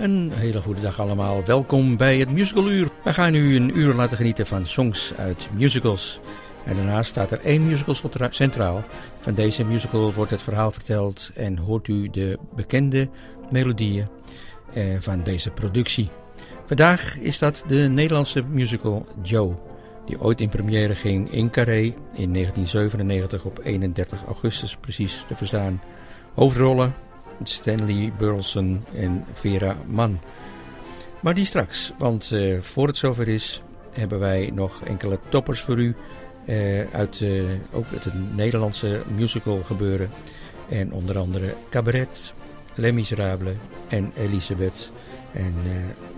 Een hele goede dag allemaal. Welkom bij het Musical Uur. We gaan u een uur laten genieten van songs uit musicals. En daarnaast staat er één musical centraal. Van deze musical wordt het verhaal verteld en hoort u de bekende melodieën eh, van deze productie. Vandaag is dat de Nederlandse musical Joe, die ooit in première ging in Carré in 1997 op 31 augustus precies te verstaan. Hoofdrollen Stanley Burleson en Vera Mann. Maar die straks, want uh, voor het zover is, hebben wij nog enkele toppers voor u. Uh, uit uh, ook het Nederlandse musical gebeuren. En onder andere Cabaret, Les Miserables en Elisabeth. En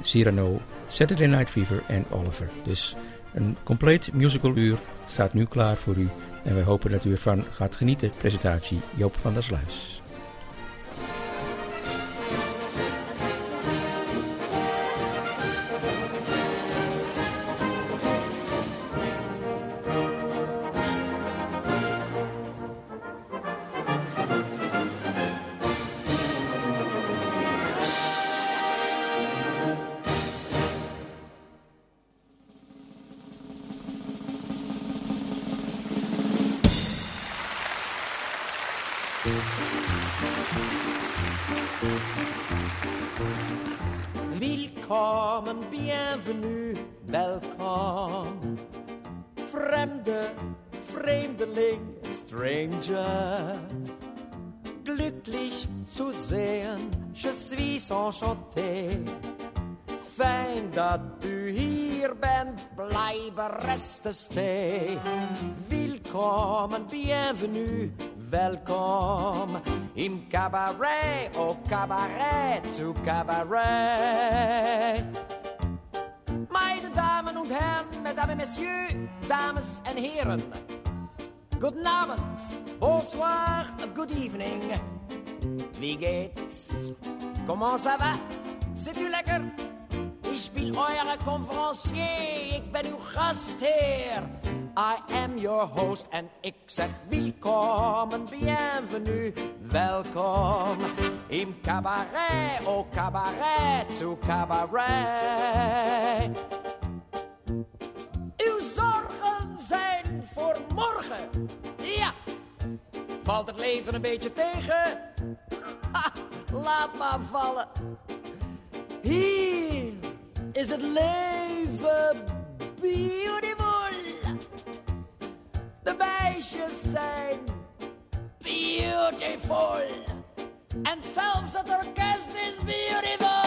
Cyrano, Saturday Night Fever en Oliver. Dus een compleet musical uur staat nu klaar voor u. En wij hopen dat u ervan gaat genieten. Presentatie Joop van der Sluis. Stay. Bienvenue, welkom im cabaret, au cabaret, zu cabaret. Meine Damen und Mesdames et Messieurs, Dames en Heren. Guten Abend, bonsoir, good evening. Wie geht's? Comment ça va? C'est du lekker? Ik speel eure conferencier, ik ben uw gastheer. I am your host en ik zeg welkom, bienvenue, welkom. Im cabaret, au cabaret, to cabaret. Uw zorgen zijn voor morgen, ja. Valt het leven een beetje tegen? Ha, laat maar vallen. Hier is het leven beautiful. De meisjes zijn beautiful. En zelfs het orkest is beautiful.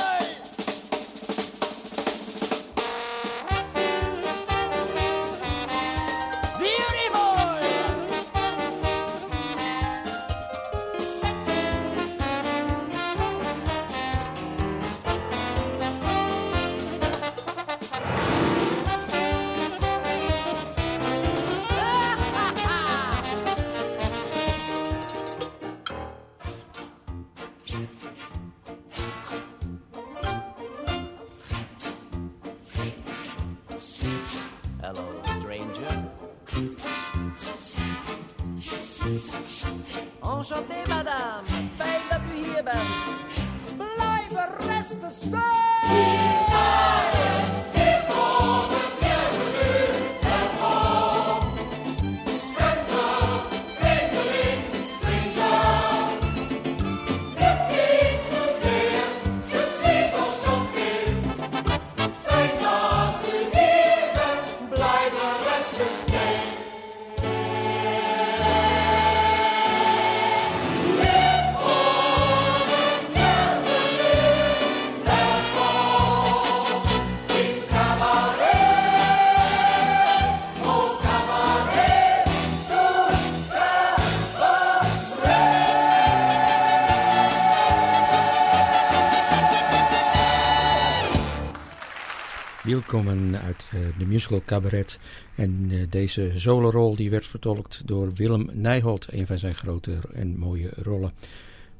Wielkomen uit uh, de musical Cabaret. En uh, deze solorol die werd vertolkt door Willem Nijholt, een van zijn grote en mooie rollen.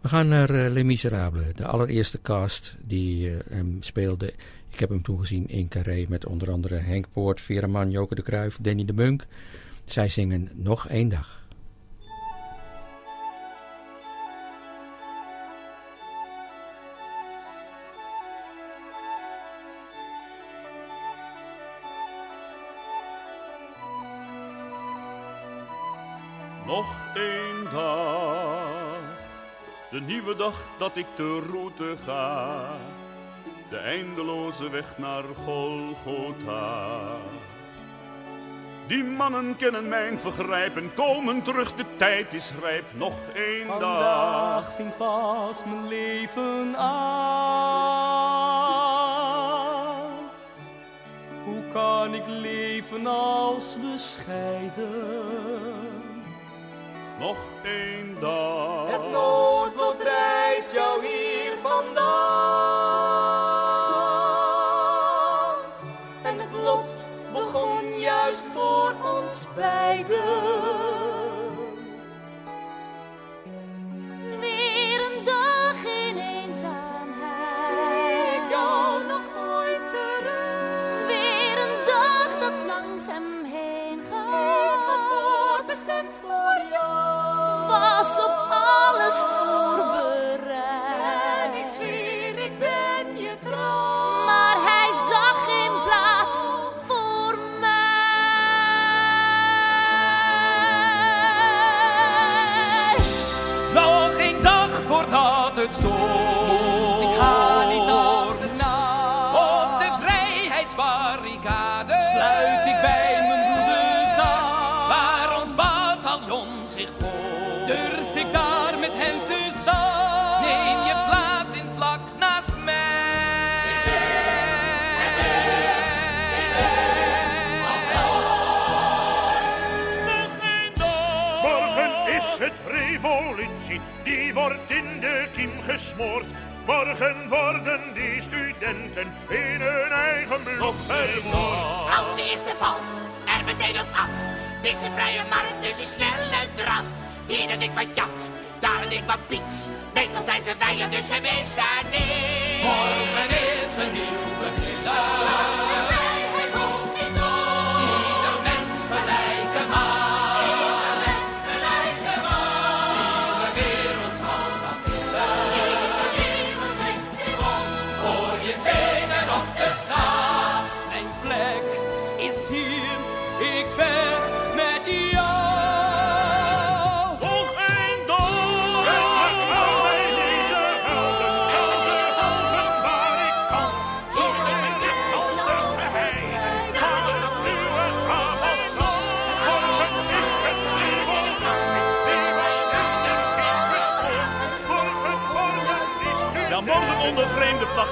We gaan naar uh, Les Miserables, de allereerste cast die hem speelde. Ik heb hem toen gezien in Carré met onder andere Henk Poort, Veerman, Joke de Kruijf, Danny de Munk. Zij zingen Nog één dag. Nieuwe dag dat ik de route ga, de eindeloze weg naar Golgotha. Die mannen kennen mijn vergrijp en komen terug, de tijd is rijp, nog één dag. Vandaag ving pas mijn leven aan. Hoe kan ik leven als we scheiden? nog één dag. Het Three. Vrijheidsbarricade sluit ik bij mijn broeders aan. Waar ons bataljon zich voelt. Durf ik daar met hen te staan? Neem je plaats in vlak naast mij. Morgen is het revolutie, die wordt in de kiem gesmoord. Morgen worden die studenten in hun eigen bloed vermoord. Als de eerste valt, er meteen op af. Het is een vrije markt, dus een snelle draf. Hier een ik wat jat, daar een ik wat piets. Meestal zijn ze veilig, dus ze missen niet. Morgen is een nieuw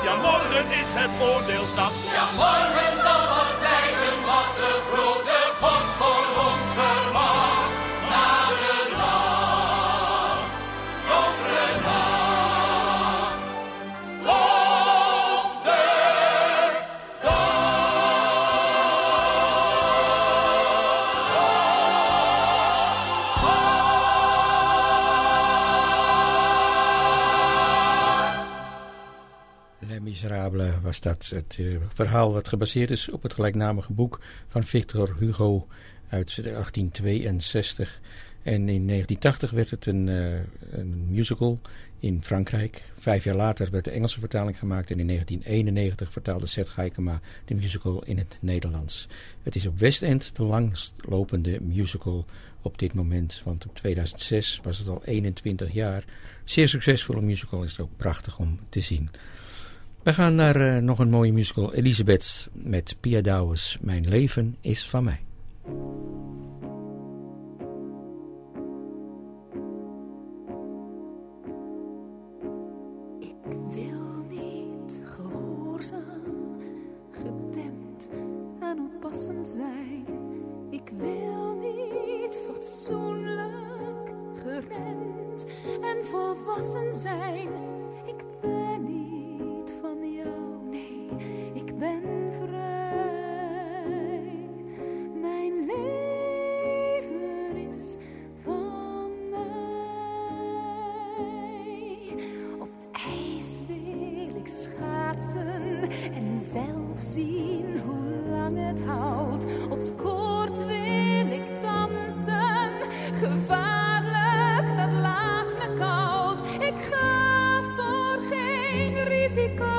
Ja, morgen is het oordeelsdag. Ja, Miserable was dat het uh, verhaal wat gebaseerd is op het gelijknamige boek van Victor Hugo uit 1862. En in 1980 werd het een, uh, een, musical in Frankrijk. Vijf jaar later werd de Engelse vertaling gemaakt en in 1991 vertaalde Seth Geikema de musical in het Nederlands. Het is op West End de langstlopende musical op dit moment, want op 2006 was het al 21 jaar. Zeer succesvolle musical is het ook prachtig om te zien. We gaan naar uh, nog een mooie musical, Elisabeth met Pia Douwes. Mijn leven is van mij. Ik wil niet gehoorzaam, gedempt en oppassend zijn. Ik wil niet zien hoe lang het houdt. Op het koord wil ik dansen. Gevaarlijk, dat laat me koud. Ik ga voor geen risico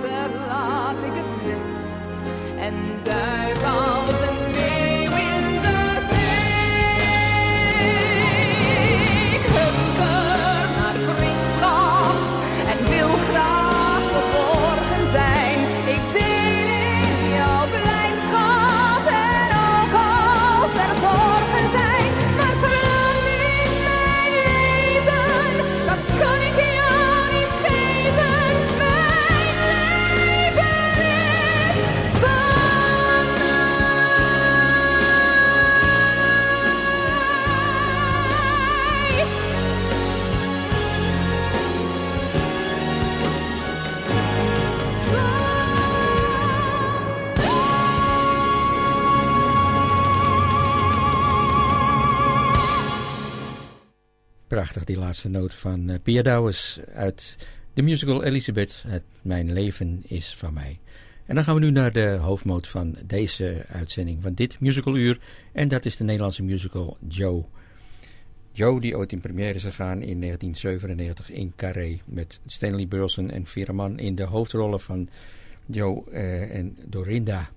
verlaat ik het nest en duik als die laatste noot van eh, Pia Douwes uit de musical Elizabeth. Het Mijn leven is van mij. En dan gaan we nu naar de hoofdmoot van deze uitzending van dit musicaluur. En dat is de Nederlandse musical Joe. Joe, die ooit in première is gegaan in 1997 in Carré. Met Stanley Burleson en Vera in de hoofdrollen van Joe eh, en Dorinda.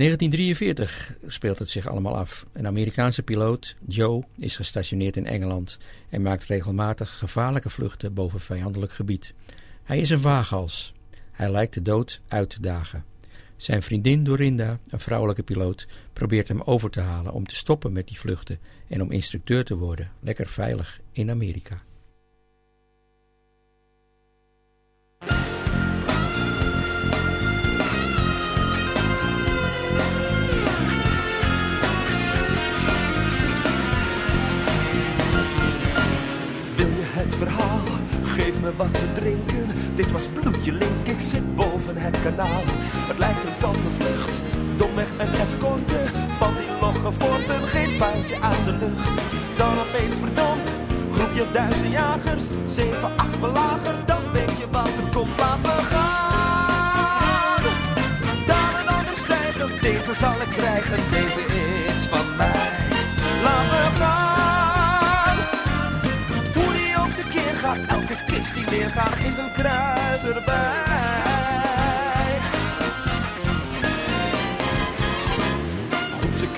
1943 speelt het zich allemaal af. Een Amerikaanse piloot, Joe, is gestationeerd in Engeland en maakt regelmatig gevaarlijke vluchten boven vijandelijk gebied. Hij is een waaghals. Hij lijkt de dood uit te dagen. Zijn vriendin Dorinda, een vrouwelijke piloot, probeert hem over te halen om te stoppen met die vluchten en om instructeur te worden, lekker veilig in Amerika. Dit was bloedje link, ik zit boven het kanaal. Het lijkt een kampenvlucht, domweg een escorte. Van die logge forten, geen pijltje aan de lucht. Dan opeens verdomd, groepje duizend jagers. Zeven, acht belagers, dan weet je wat er komt. Laat me gaan. Daar een ander stijgen, deze zal ik krijgen. Deze is van mij. Kist die weer gaat is een kruis erbij.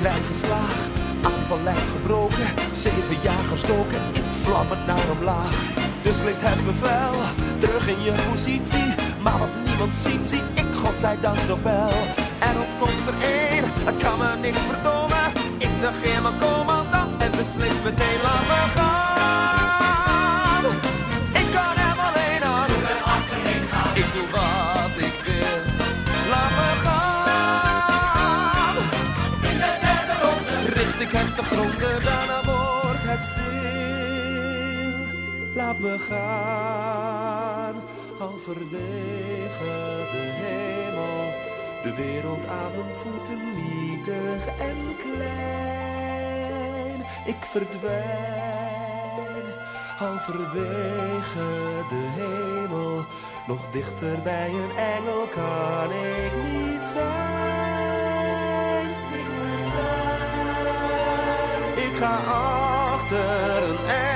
krijgen slaag. Aanval lijkt gebroken, zeven jagers stoken in vlammen naar omlaag. Dus klinkt het bevel, terug in je positie. Maar wat niemand ziet, zie ik godzijdank nog wel. En dan komt er één, het kan me niks verdomen. Ik negeer mijn commandant en beslis meteen laat me gaan. Gronden, daarna wordt het stil. Laat me gaan, halverwege de hemel. De wereld aan mijn voeten nietig en klein. Ik verdwijn, halverwege de hemel. Nog dichter bij een engel kan ik niet zijn. Ga achter een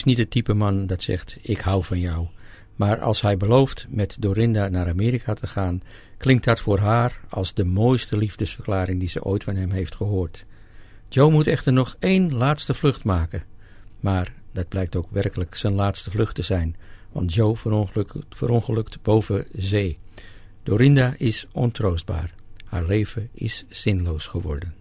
is niet het type man dat zegt: Ik hou van jou. Maar als hij belooft met Dorinda naar Amerika te gaan, klinkt dat voor haar als de mooiste liefdesverklaring die ze ooit van hem heeft gehoord. Joe moet echter nog één laatste vlucht maken. Maar dat blijkt ook werkelijk zijn laatste vlucht te zijn, want Joe verongelukt, verongelukt boven zee. Dorinda is ontroostbaar. Haar leven is zinloos geworden.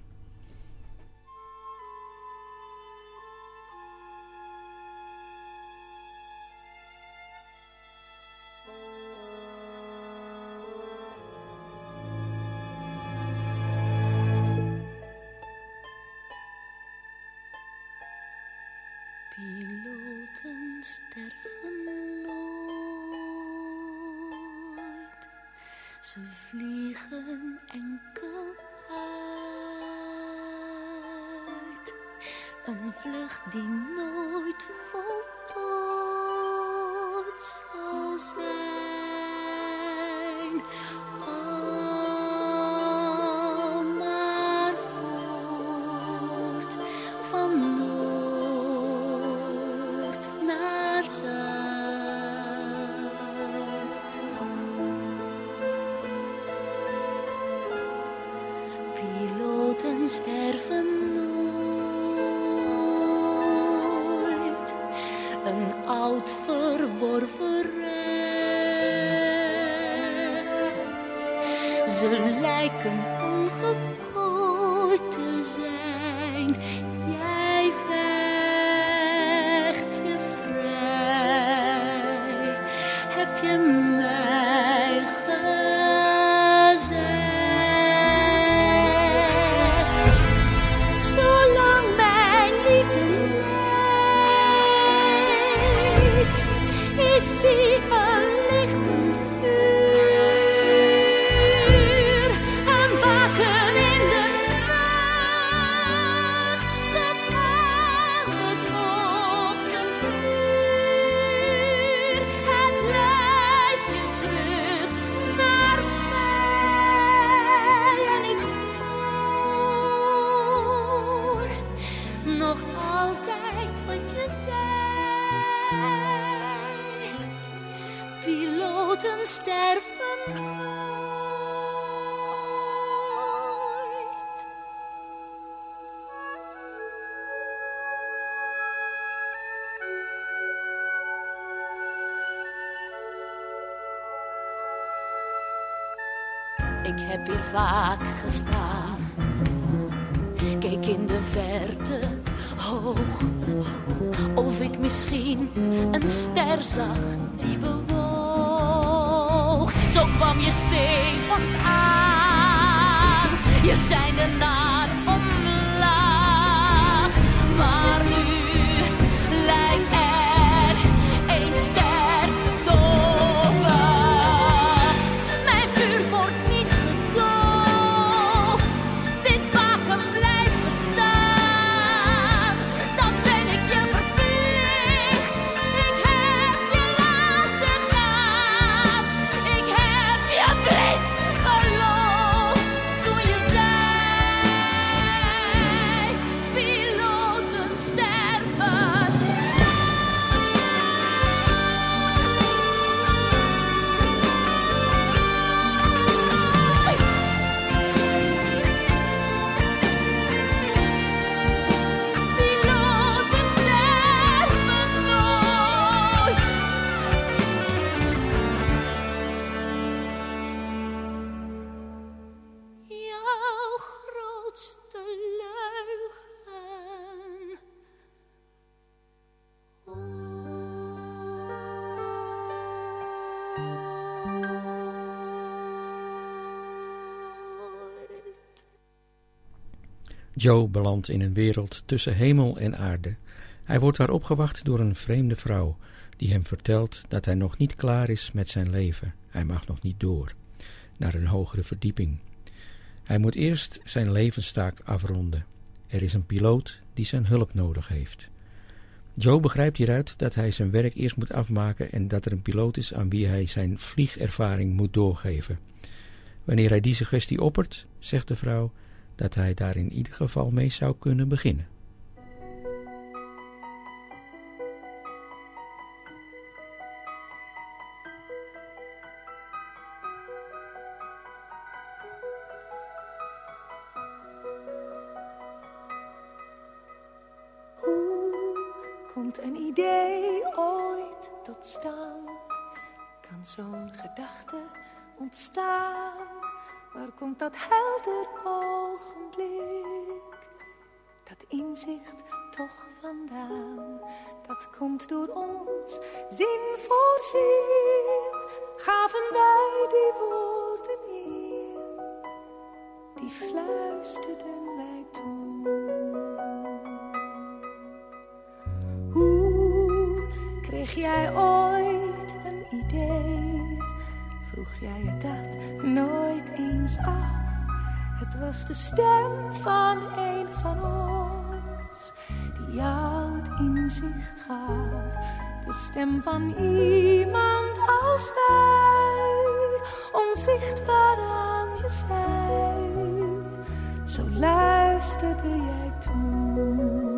Enkel. Een vlucht die nooit voltooid zal zijn. Een oud verworven recht. Ze lijken ongekooid Ik heb hier vaak gestaan. Keek in de verte, hoog, of ik misschien een ster zag die bewoog. Zo kwam je stevast aan, je zijn er naar Joe belandt in een wereld tussen hemel en aarde. Hij wordt daar opgewacht door een vreemde vrouw, die hem vertelt dat hij nog niet klaar is met zijn leven. Hij mag nog niet door, naar een hogere verdieping. Hij moet eerst zijn levenstaak afronden. Er is een piloot die zijn hulp nodig heeft. Joe begrijpt hieruit dat hij zijn werk eerst moet afmaken en dat er een piloot is aan wie hij zijn vliegervaring moet doorgeven. Wanneer hij die suggestie oppert, zegt de vrouw dat hij daar in ieder geval mee zou kunnen beginnen. Komt een idee ooit tot stand? Kan zo'n gedachte ontstaan? Waar komt dat helder ogenblik? Dat inzicht toch vandaan? Dat komt door ons, zin voor zin. Gaven wij die woorden in? Die fluisterden wij toe. Hoe kreeg jij ooit een idee? Vroeg jij je dat nooit Het was de stem van een van ons die jou het inzicht gaf. De stem van iemand als wij, onzichtbaar aan je zij. Zo luisterde jij toen.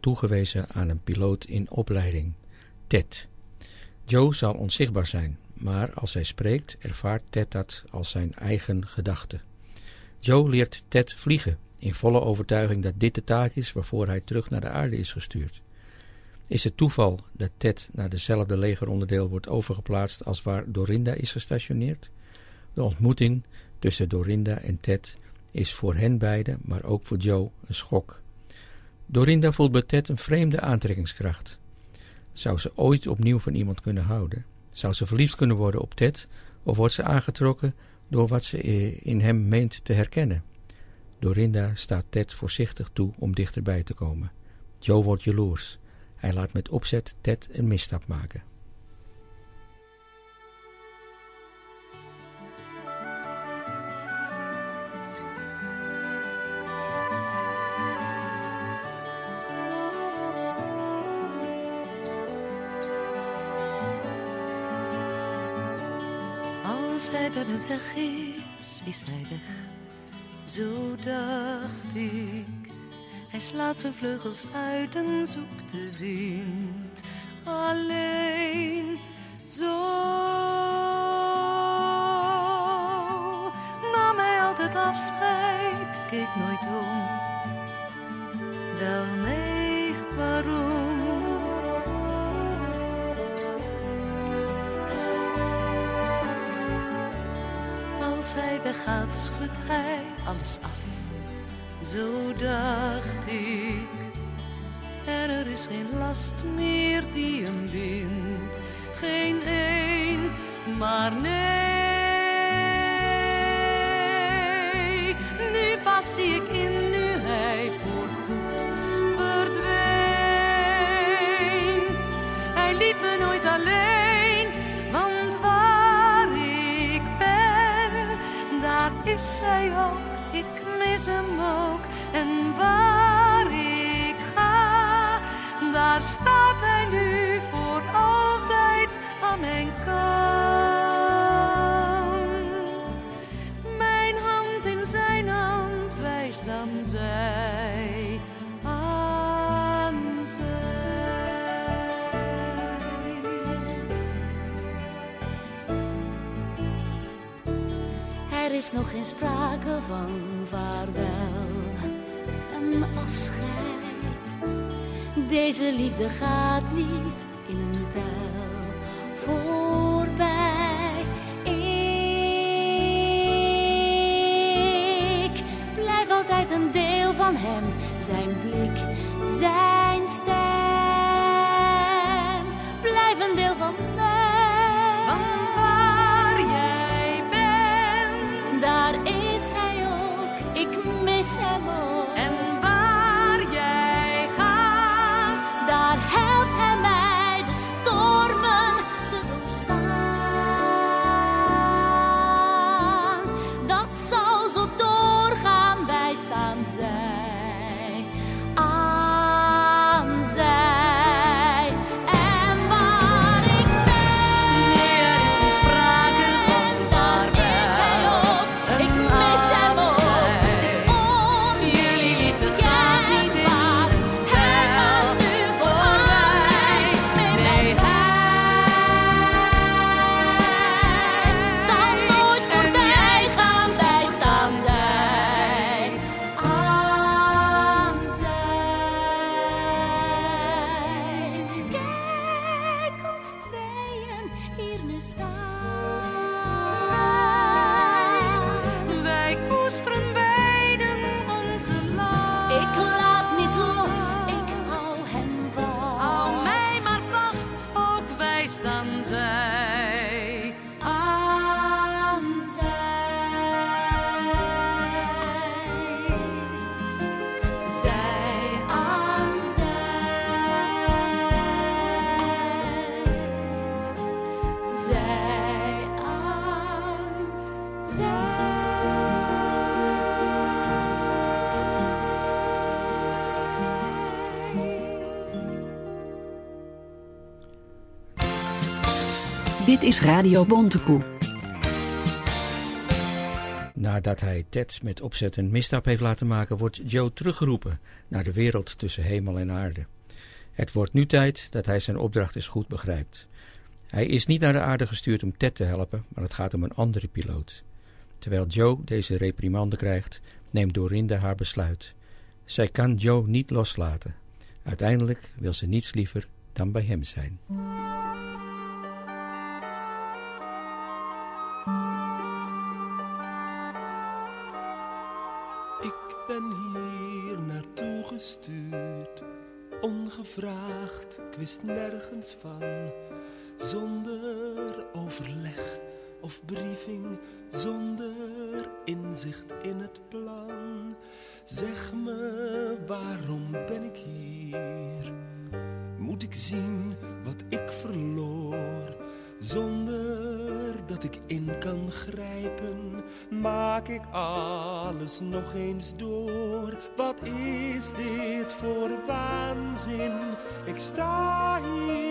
Toegewezen aan een piloot in opleiding, Ted. Joe zal onzichtbaar zijn, maar als hij spreekt ervaart Ted dat als zijn eigen gedachte. Joe leert Ted vliegen, in volle overtuiging dat dit de taak is waarvoor hij terug naar de aarde is gestuurd. Is het toeval dat Ted naar dezelfde legeronderdeel wordt overgeplaatst als waar Dorinda is gestationeerd? De ontmoeting tussen Dorinda en Ted is voor hen beiden, maar ook voor Joe, een schok. Dorinda voelt bij Ted een vreemde aantrekkingskracht. Zou ze ooit opnieuw van iemand kunnen houden? Zou ze verliefd kunnen worden op Ted, of wordt ze aangetrokken door wat ze in hem meent te herkennen? Dorinda staat Ted voorzichtig toe om dichterbij te komen. Joe wordt jaloers. Hij laat met opzet Ted een misstap maken. Weg is, hij weg. Zo dacht ik. Hij slaat zijn vleugels uit en zoekt de wind. Alleen zo nam hij altijd afscheid, keek nooit om. Wel nee, Als hij weggaat, schudt hij alles af. Zo dacht ik. En er is geen last meer die hem bindt. Geen één, maar nee. Nu pas zie ik in, hij ook. Ik mis hem ook. En waar ik ga, daar staat nog geen sprake van vaarwel en afscheid. Deze liefde gaat niet in een tel voorbij. Ik blijf altijd een deel van hem, zijn blik, zijn stem. Blijf een deel van Dit is Radio Bontekoe. Nadat hij Ted met opzet een misstap heeft laten maken, wordt Joe teruggeroepen naar de wereld tussen hemel en aarde. Het wordt nu tijd dat hij zijn opdracht eens goed begrijpt. Hij is niet naar de aarde gestuurd om Ted te helpen, maar het gaat om een andere piloot. Terwijl Joe deze reprimande krijgt, neemt Dorinda haar besluit. Zij kan Joe niet loslaten. Uiteindelijk wil ze niets liever dan bij hem zijn. Ongevraagd, ik wist nergens van. Zonder overleg of briefing, zonder inzicht in het plan. Zeg me, waarom ben ik hier? Moet ik zien wat ik verloor? Zonder dat ik in kan grijpen, maak ik alles nog eens door. Wat is dit voor waanzin? Ik sta hier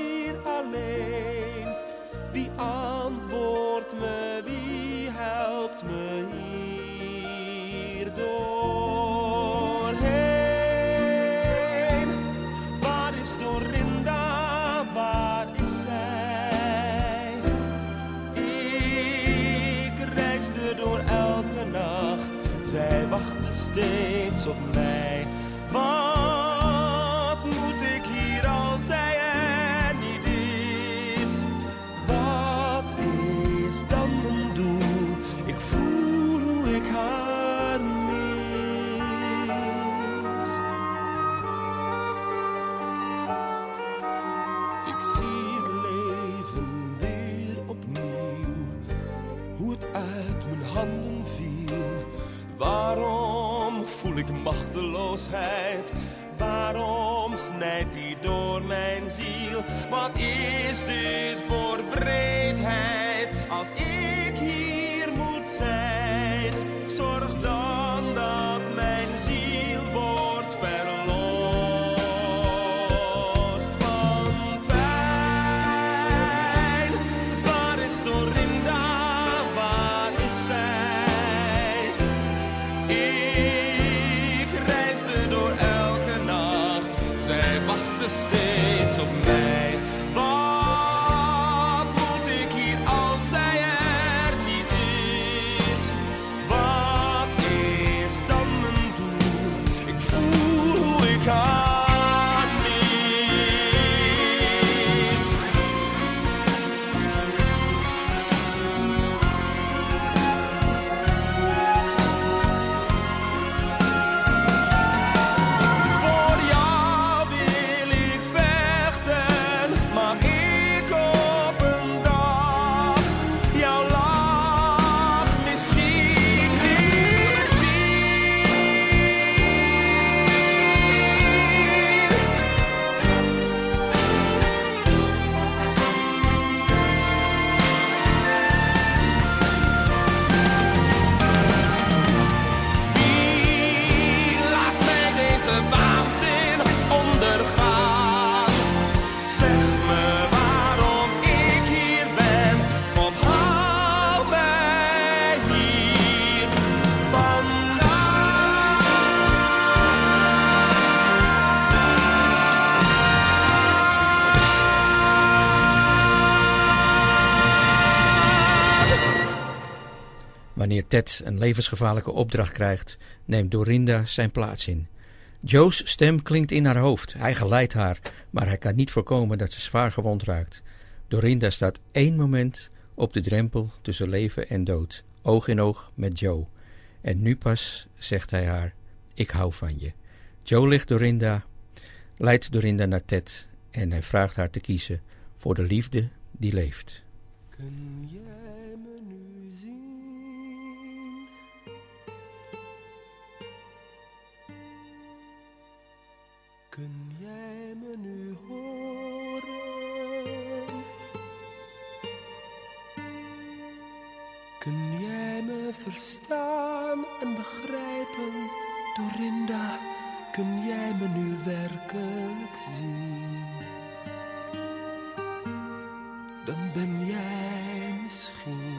Waarom snijdt die door mijn ziel? Wat is dit Ted een levensgevaarlijke opdracht krijgt, neemt Dorinda zijn plaats in. Joe's stem klinkt in haar hoofd. Hij geleidt haar, maar hij kan niet voorkomen dat ze zwaar gewond raakt. Dorinda staat één moment op de drempel tussen leven en dood, oog in oog met Joe. En nu pas zegt hij haar: Ik hou van je. Joe ligt Dorinda, leidt Dorinda naar Ted en hij vraagt haar te kiezen voor de liefde die leeft. Kun jij Kun jij me verstaan en begrijpen, Dorinda? Kun jij me nu werkelijk zien? Dan ben jij misschien.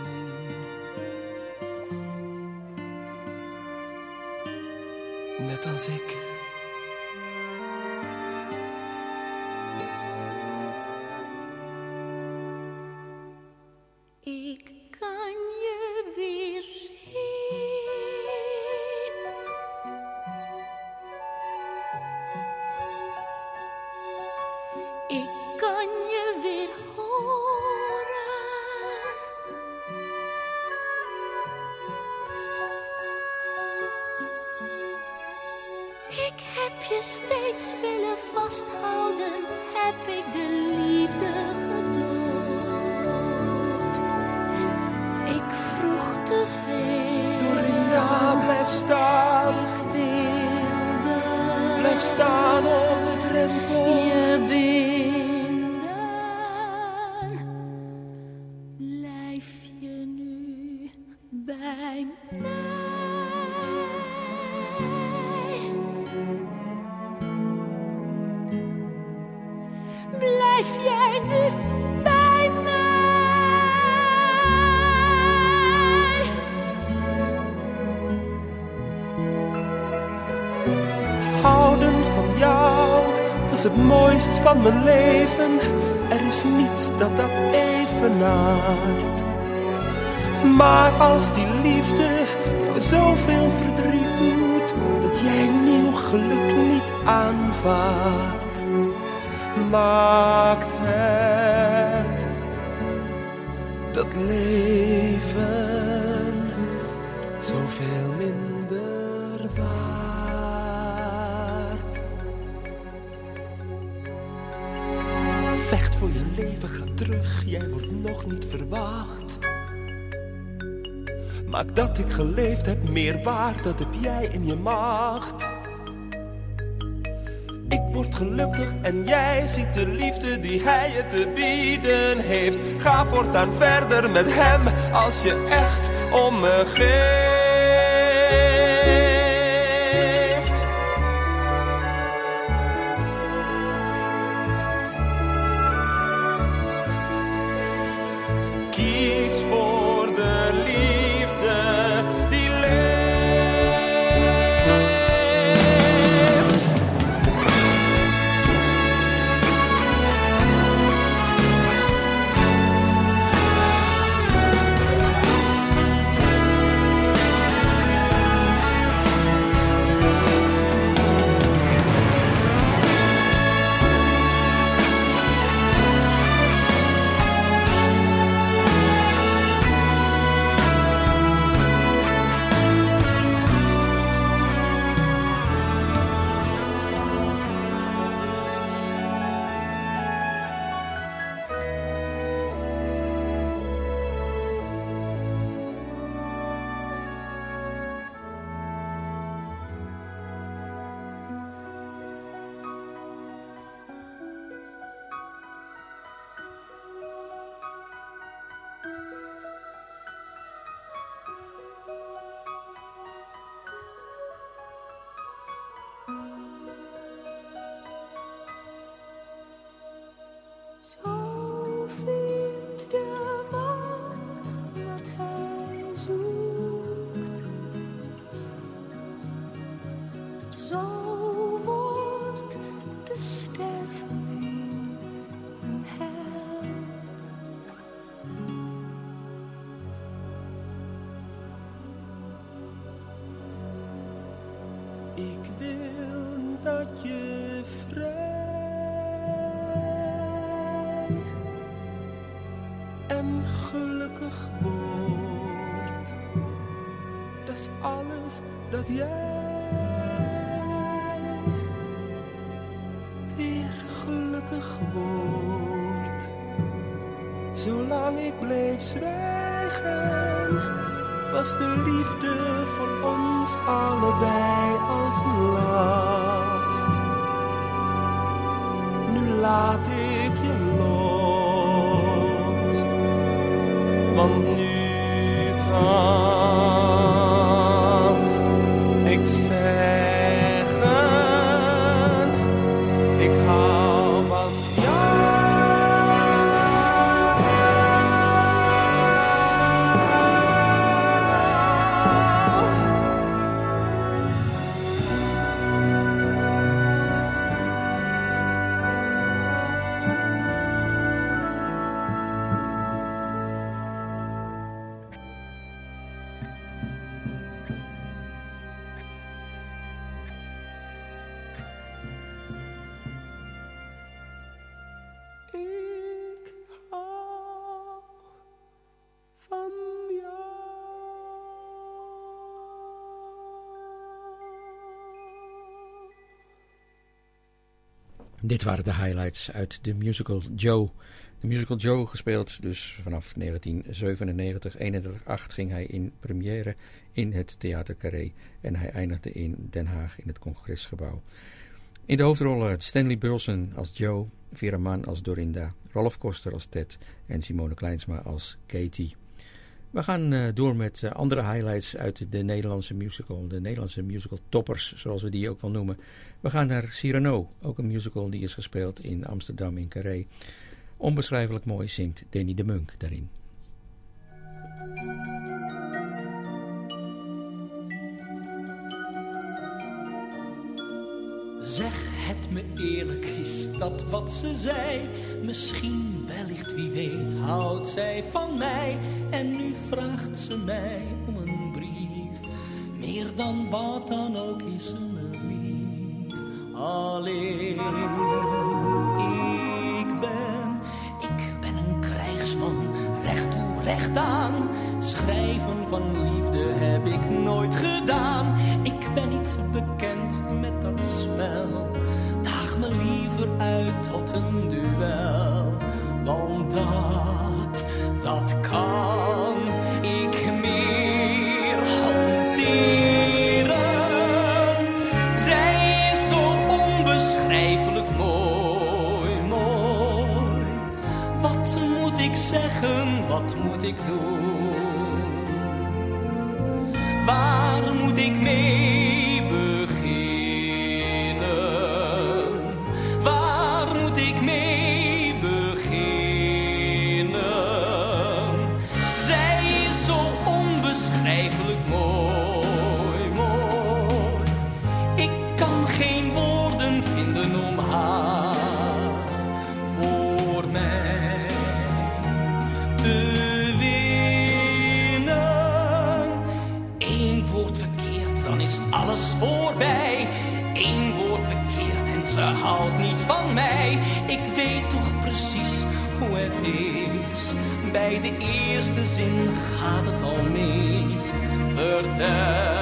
Net als ik. Doet, dat jij nieuw geluk niet aanvaardt, maakt het dat leven zoveel minder waard. Vecht voor je leven, ga terug, jij wordt nog niet verwacht. Maak dat ik geleefd heb meer waard, dat heb jij in je macht. Ik word gelukkig en jij ziet de liefde die hij je te bieden heeft. Ga voortaan verder met hem als je echt om me geeft. Dat jij weer gelukkig wordt. Zolang ik bleef zwijgen, was de liefde voor ons allebei als een last. Nu laat ik je los, want nu Dit waren de highlights uit de musical Joe. De musical Joe gespeeld dus vanaf 1997. 31 ging hij in première in het Theater Carré en hij eindigde in Den Haag in het Congresgebouw. In de hoofdrollen Stanley Burleson als Joe, Vera Mann als Dorinda, Rolf Koster als Ted en Simone Kleinsma als Katie. We gaan uh, door met uh, andere highlights uit de Nederlandse musical. De Nederlandse musical toppers, zoals we die ook wel noemen. We gaan naar Cyrano, ook een musical die is gespeeld in Amsterdam in Carré. Onbeschrijfelijk mooi zingt Danny de Munk daarin. Zeg het me eerlijk, is dat wat ze zei? Misschien, wellicht, wie weet, houdt zij van mij. En nu vraagt ze mij om een brief. Meer dan wat dan ook is ze me lief. Alleen ik ben, ik ben een krijgsman, recht toe, recht aan. Schrijven van liefde heb ik nooit gedaan. Spel. Daag me liever uit tot een duel. Want dat, dat kan ik meer hanteren. Zij is zo onbeschrijfelijk mooi, mooi. Wat moet ik zeggen, wat moet ik doen? Waar moet ik mee Bij de eerste zin gaat het al mis. Vertel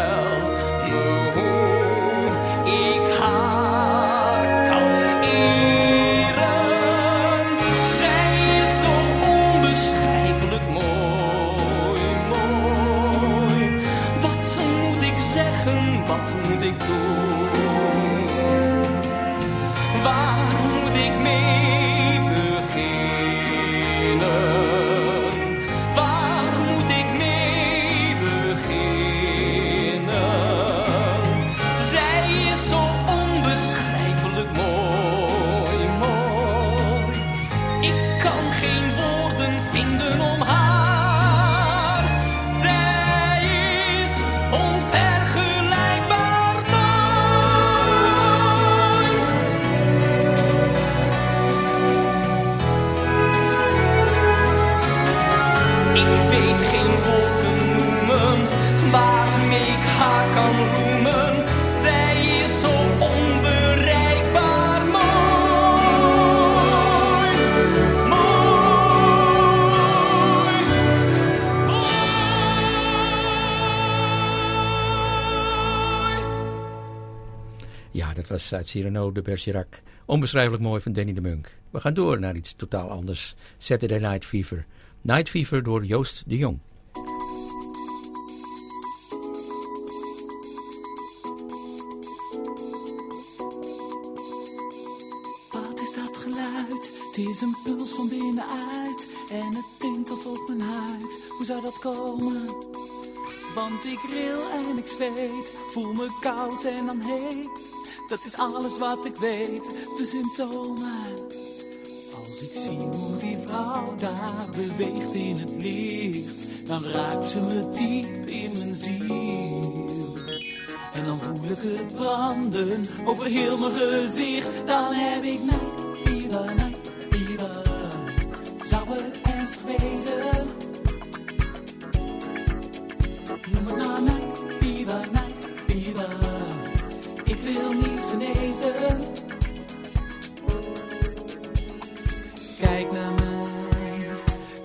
Uit Cyrano de Bergerac. Onbeschrijfelijk mooi van Danny de Munk. We gaan door naar iets totaal anders. Saturday Night Fever. Night Fever door Joost de Jong. Wat is dat geluid? Het is een puls van binnenuit en het tintelt op mijn huid. Hoe zou dat komen? Want ik ril en ik zweet, voel me koud en dan heet. Dat is alles wat ik weet, de symptomen. Als ik zie hoe die vrouw daar beweegt in het licht, dan raakt ze me diep in mijn ziel. En dan voel ik het branden over heel mijn gezicht. Dan heb ik night fever, night fever. Zou het ernstig wezen? Noem het night Kijk naar mij,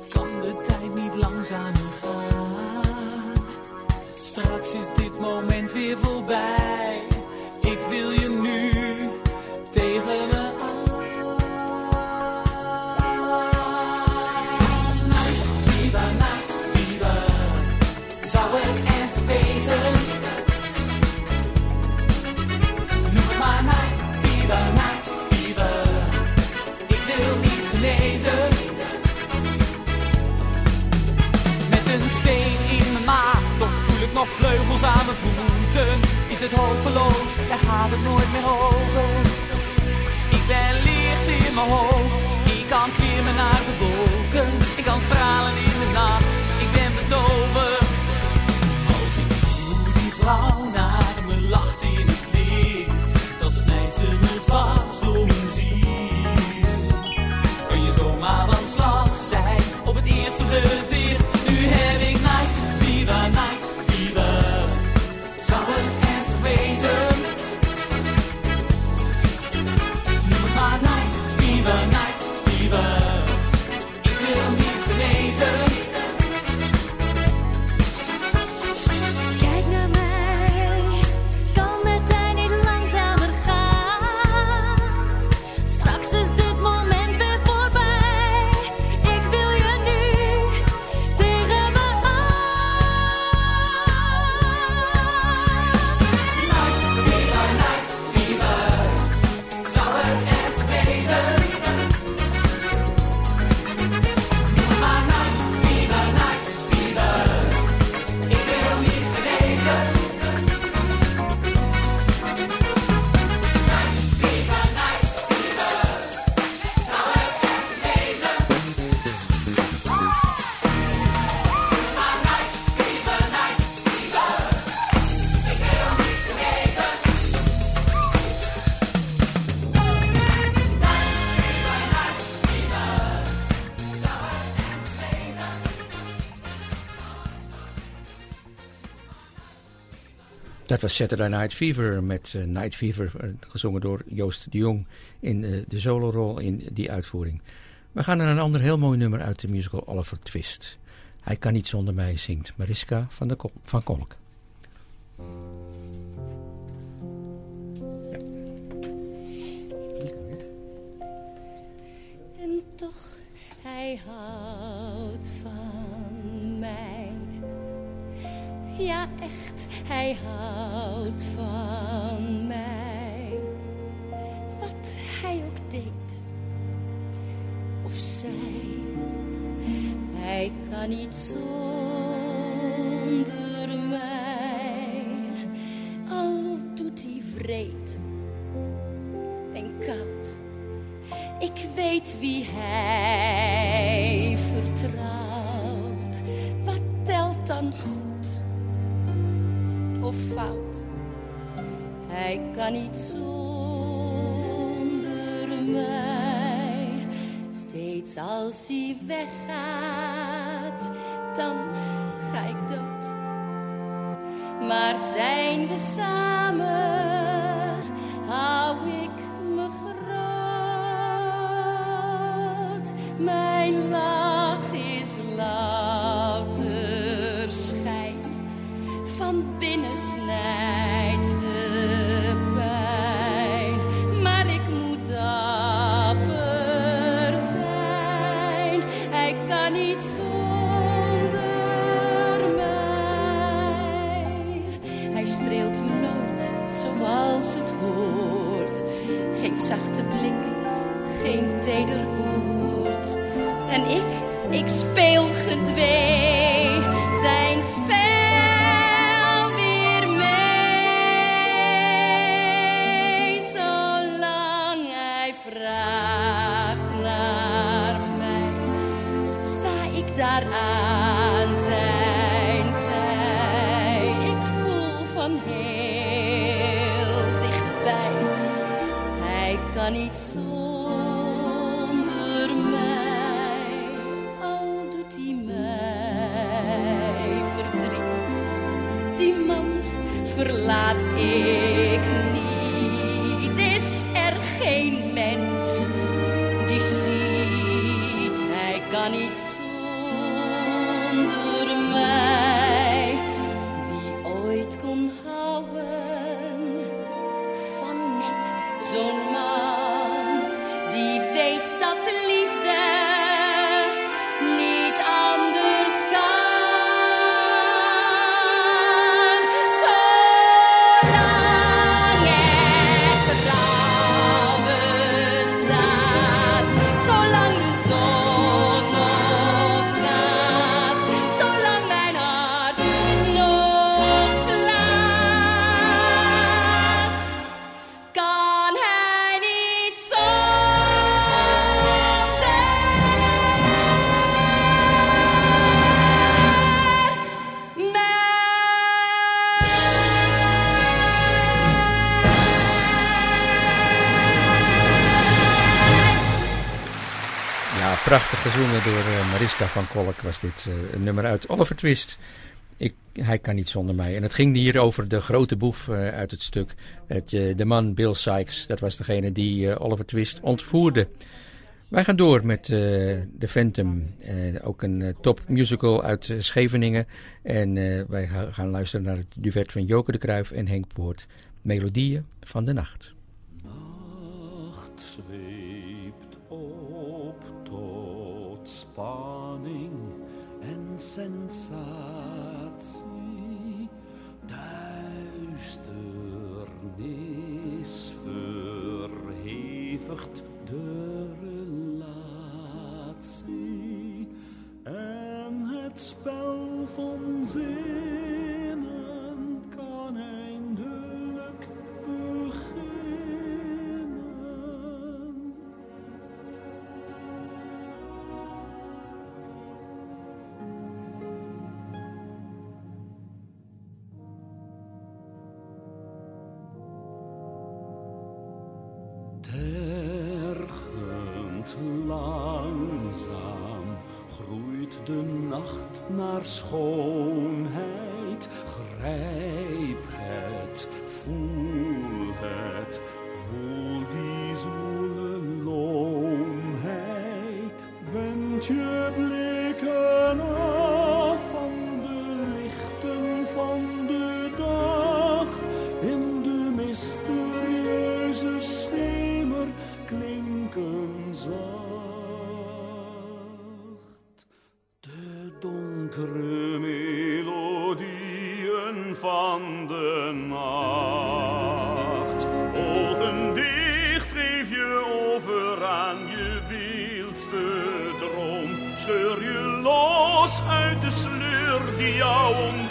kan de tijd niet langzamer vleugels aan mijn voeten, is het hopeloos, daar gaat het nooit meer over. Ik ben licht in mijn hoofd, ik kan klimmen naar de wolken, ik kan stralen in de nacht, ik ben betoverd. Als ik zie die vrouw naar me lacht in het licht, dan snijdt ze me dwars door mijn ziel. Kun je zomaar van slag zijn op het eerste gezicht. Nu heb ik night, Dat was Saturday Night Fever met eh, Night Fever, eh, gezongen door Joost de Jong in eh, de solorol in die uitvoering. We gaan naar een ander heel mooi nummer uit de musical Oliver Twist. Hij kan niet zonder mij, zingt Mariska van, de van Kolk. En toch, hij houdt Ja, echt, hij houdt van mij. Wat hij ook deed, of zij, hij kan niet zonder mij. Al doet hij vreed en koud. Ik weet wie hij Hij kan niet zonder mij. Steeds als hij weggaat, dan ga ik dood. Maar zijn we samen, speel gedwee door uh, Mariska van Kolk was dit uh, een nummer uit Oliver Twist. Ik, hij kan niet zonder mij. En het ging hier over de grote boef uh, uit het stuk. Het, de man Bill Sykes, dat was degene die Oliver Twist ontvoerde. Wij gaan door met The Phantom, ook een top musical uit Scheveningen. En wij gaan luisteren naar het duet van Joke de Kruif en Henk Poort. Melodieën van de nacht. Nacht spanning en sensatie. Duisternis verhevigt de relatie en het spel van zinnen die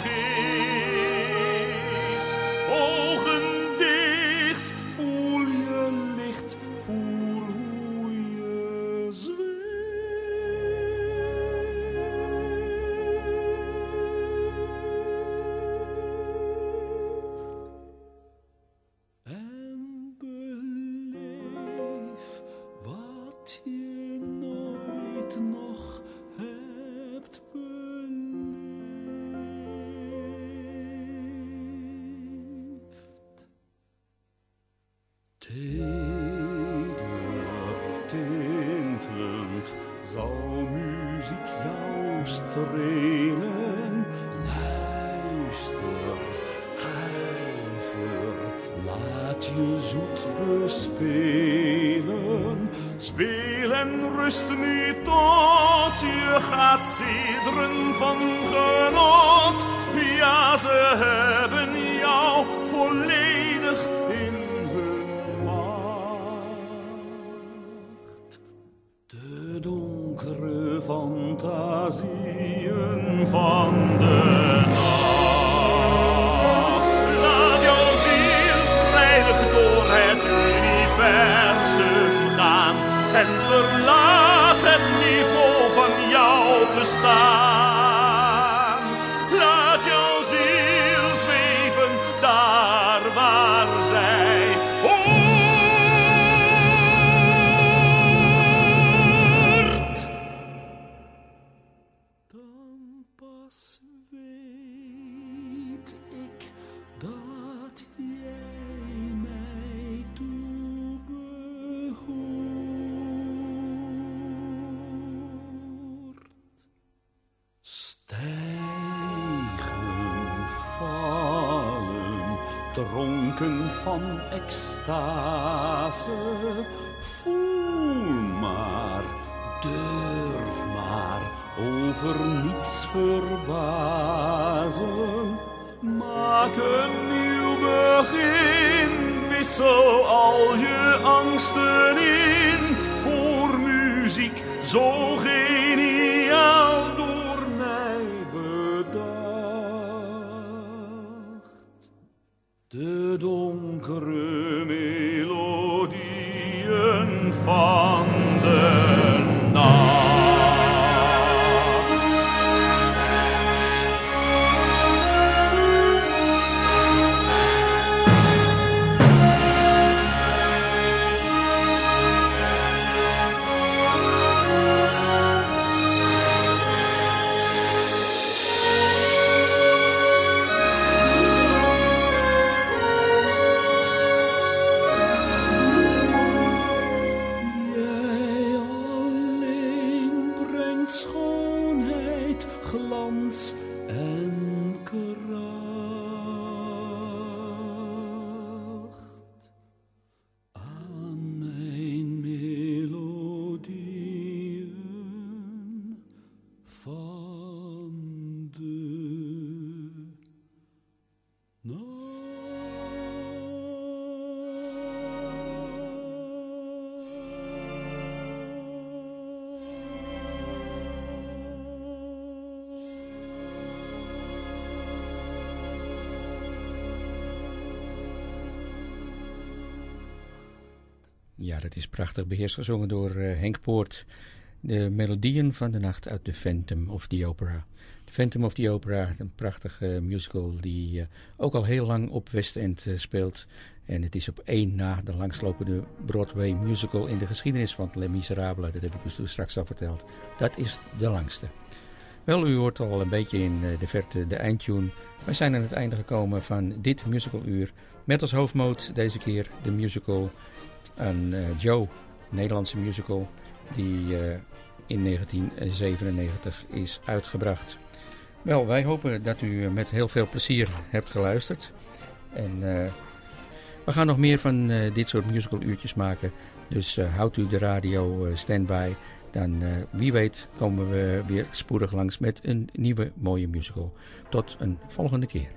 dronken van extase. Voel maar, durf maar, over niets verbazen. Maak een nieuw begin, wissel al je angsten in voor muziek zo donkere melodieën van Ja, dat is prachtig beheerst gezongen door eh, Henk Poort. De melodieën van de nacht uit The Phantom of the Opera. The Phantom of the Opera, een prachtige musical die eh, ook al heel lang op West End eh, speelt. En het is op één na de langslopende Broadway musical in de geschiedenis van Les Miserables. Dat heb ik u straks al verteld. Dat is de langste. Wel, u hoort al een beetje in eh, de verte de eindtune. Wij zijn aan het einde gekomen van dit musicaluur. Met als hoofdmoot deze keer de musical aan eh, Joe, Nederlandse musical, die eh, in 1997 is uitgebracht. Wel, wij hopen dat u met heel veel plezier hebt geluisterd. En eh, we gaan nog meer van dit soort musical uurtjes maken. Dus eh, houdt u de radio standby. Dan wie weet komen we weer spoedig langs met een nieuwe mooie musical. Tot een volgende keer.